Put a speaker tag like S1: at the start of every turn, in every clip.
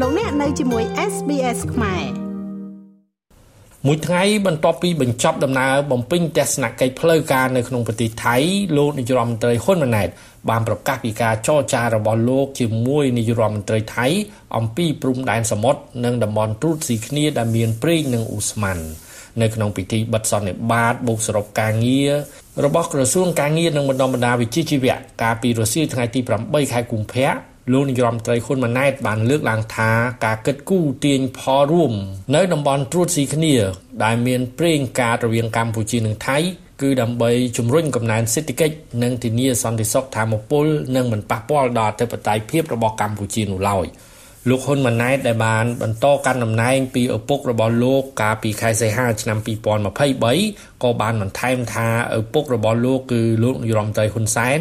S1: លោកអ្នកនៅជាមួយ SBS ខ្មែរ
S2: មួយថ្ងៃបន្ទាប់ពីបញ្ចប់ដំណើរបំពេញទស្សនកិច្ចផ្លូវការនៅក្នុងប្រទេសថៃលោកនាយរដ្ឋមន្ត្រីហ៊ុនម៉ាណែតបានប្រកាសពីការចរចារបស់លោកជាមួយនាយរដ្ឋមន្ត្រីថៃអំពីព្រំដែនសមុទ្រនិងតំបន់ត្រួតស៊ីគ្នាដែលមានប្រេងនិងអ៊ូស្មាននៅក្នុងពិធីបិទសន្និបាតបូកសរុបការងាររបស់ក្រសួងការងារនិងបណ្ដុំបណ្ដាវិជ្ជាជីវៈកាលពីរសៀលថ្ងៃទី8ខែកុម្ភៈ លោកនាយរដ្ឋមន្ត្រីហ៊ុនម៉ាណែតបានលើកឡើងថាការគិតគូរទាញផលរួម នៅតំបន់ត្រួតស៊ីគ្នា ដែលមានប្រេងកាតរវាងកម្ពុជានិងថៃគឺដើម្បីជំរុញកំណើនសេដ្ឋកិច្ចនិងធានាសន្តិសុខធម្មពលនិងមិនប៉ះពាល់ដល់អធិបតេយ្យភាពរបស់កម្ពុជានោះឡើយលោកហ៊ុនម៉ាណែតដែលបានបន្តកាន់តំណែងពីឪពុករបស់លោកកាលពីខែសីហាឆ្នាំ2023ក៏បានបន្ថែមថាឪពុករបស់លោកគឺលោកនាយរដ្ឋមន្ត្រីហ៊ុនសែន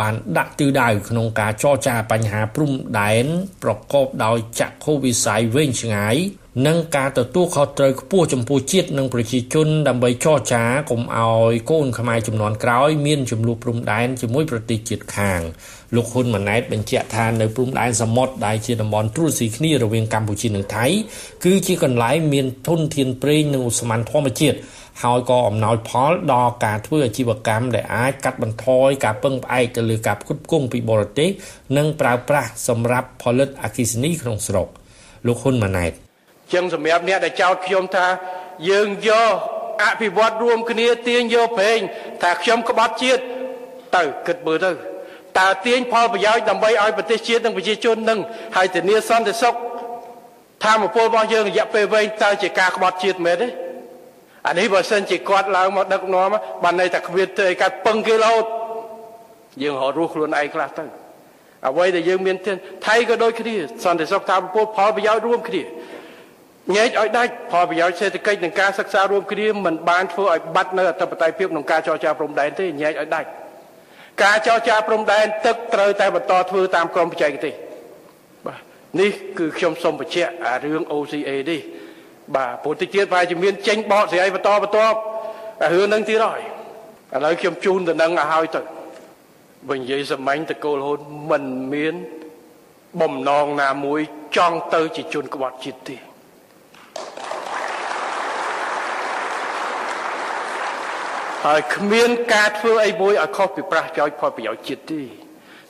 S2: បានដាក់ទិសដៅក្នុងការចរចាបញ្ហាព្រំដែនប្រកបដោយចក្ខុវិស័យវែងឆ្ងាយនិងការទទួលខុសត្រូវខ្ពស់ចំពោះជាតិនិងប្រជាជនដើម្បីចរចាកុំឲ្យកូនខ្មែរចំនួនក្រោយមានចំនួនព្រំដែនជាមួយប្រទេសជាតិខាងលោកហ៊ុនម៉ាណែតបញ្ជាក់ថានៅព្រំដែនសមុទ្រដែលជាតំបន់ត្រួតស៊ីគ្នារវាងកម្ពុជានិងថៃគឺជាកន្លែងមានធនធានប្រេងនិងឧស្ម័នធម្មជាតិហើយក៏អំណោយផលដល់ការធ្វើអាជីវកម្មដែលអាចកាត់បន្ថយការពឹងផ្អែកទៅលើការផ្គត់ផ្គង់ពីបរទេសនិងប្រើប្រាស់សម្រាប់ផលិតអគ្គិសនីក្នុងស្រុកលោកហ៊ុនម៉ាណែត
S3: ចឹងសម្រាប់អ្នកដែលចោទខ្ញុំថាយើងយកអភិវឌ្ឍរួមគ្នាទាញយកប្រេងថាខ្ញុំក្បត់ជាតិទៅគិតមើលទៅតើទាញផលប្រយោជន៍ដើម្បីឲ្យប្រទេសជាតិនិងប្រជាជននឹងហើយធានាសន្តិសុខធម្មពលរបស់យើងរយៈពេលវែងតើជាការក្បត់ជាតិមែនទេអានេះបើសិនជាគាត់ឡើងមកដឹកនាំបានន័យថាគ្មានទេកើតពឹងគេរហូតយើងរត់រស់ខ្លួនឯងខ្លះទៅអ្វីដែលយើងមានទានថៃក៏ដូចគ្នាសន្តិសុខធម្មពលផលប្រយោជន៍រួមគ្នា ញែកឲ្យដាច់ផលប្រយោជន៍សេដ្ឋកិច្ចនិងការសិក្សារួមគ្នាមិនបានធ្វើឲ្យបាត់នៅអធិបតេយ្យភាពក្នុងការចរចាព្រំដែនទេញែកឲ្យដាច់ការចរចាព្រំដែនទឹកត្រូវតែបន្តធ្វើតាមក្រមបច្ចេកទេសបាទនេះគឺខ្ញុំសូមបញ្ជាក់អារឿង OCA នេះបាទព្រោះតិចទៀតប្រហែលជាមានចេញបកស្រាយបន្តបន្តរឿងនឹងទៀតហើយឥឡូវខ្ញុំជូនទៅនឹងឲ្យហើយទៅបើនិយាយសម្ាញ់តកូលហូនមិនមានបំណងណាមួយចង់ទៅជាជនក្បត់ជាតិទេ ហើយគ្មានការធ្វើអីមួយឲ្យខុសពីប្រាស់ចោចផលប្រយោជន៍ជាតិទេ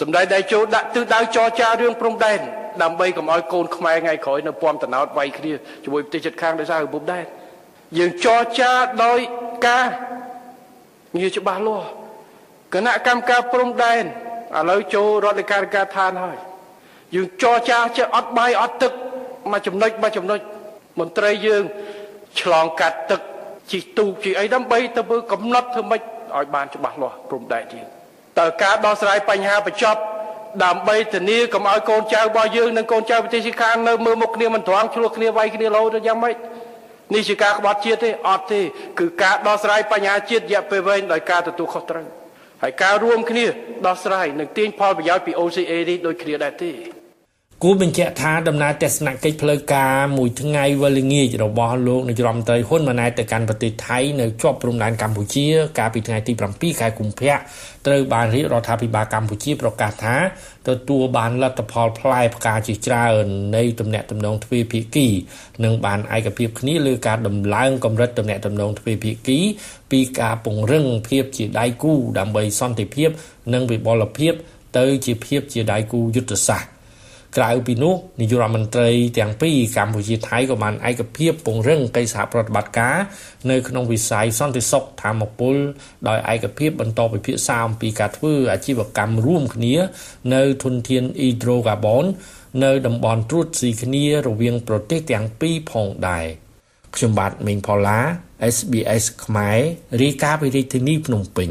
S3: សម្ដេចដែលចូលដាក់ទិសដៅចរចារឿងព្រំដែនដើម្បីកុំឲ្យកូនខ្មែរថ្ងៃក្រោយនៅពំតណោតវាយគ្នាជាមួយប្រទេសជិតខាងដោយសាររបបដែនយើងចរចាដោយការងារច្បាស់លាស់គណៈកម្មការព្រំដែនឥឡូវចូលរដ្ឋលេខាធិការឋានហើយយើងចរចាចេះអត់បាយអត់ទឹកមួយចំណុចមួយចំណុចមន្ត្រីយើងឆ្លងកាត់ទឹក ជីទូកជីអីដើម្បីទៅមើលកំណត់ធ្វើម៉េចឲ្យបានច្បាស់លាស់ព្រំដែនយើងតើការដោះស្រាយបញ្ហាបញ្ចប់ដើម្បីធានាកុំឲ្យកូនចៅរបស់យើងនិងកូនចៅប្រទេសខាងនៅមើលមុខគ្នាមិនត្រង់ឆ្លោះគ្នាវាយគ្នាលោទៅយ៉ាងម៉េចនេះជាការក្បត់ជាតិទេអត់ទេគឺការដោះស្រាយបញ្ហាជាតិរយៈពេលវែងដោយការទទួលខុសត្រូវហើយការរួមគ្នាដោះស្រាយនិងទាញផលប្រយោជន៍ពី OCA នេះដូចគ្នាដែរទេ
S2: គូបញ្ជាក់ថាដំណើរទស្សនកិច្ចផ្លូវការមួយថ្ងៃវេលាងាចរបស់លោកនាយរដ្ឋមន្ត្រីហ៊ុនម៉ាណែតទៅកាន់ប្រទេសថៃនៅជាប់ព្រំដែនកម្ពុជា កាលពីថ្ងៃទី7ខែកុម្ភៈត្រូវបានរាជរដ្ឋាភិបាលកម្ពុជាប្រកាសថាទទួលបានលទ្ធផលផ្លែផ្កាជាច្រើននៃទំនាក់ទំនងទ្វេភាគីនិងបានឯកភាពគ្នាលើការដំឡើងកម្រិតទំនាក់ទំនងទ្វេភាគី ពីការពង្រឹងភាពជាដៃគូដើម្បីសន្តិភាព និងវិបលភាព ទៅជាភាពជាដៃគូយុទ្ធសាស្ត្រ ក្រៅពីនោះនាយករដ្ឋមន្ត្រីទាំងពីរកម្ពុជាថៃក៏បានឯកភាពពង្រឹងកិច្ចសហប្រតិបត្តិការនៅក្នុងវិស័យសន្តិសុខធម្មពលដោយឯកភាពបន្តពិភាក្សាអំពីការធ្វើអាជីវកម្មរួមគ្នានៅធនធានអ៊ីដ្រូកាបូននៅតំបន់ត្រួតស៊ីគ្នារវាងប្រទេសទាំងពីរផងដែរខ្ញុំបាទមេងផល្លា SBS ខ្មែររាយការណ៍ពីរាជធានីភ្នំពេញ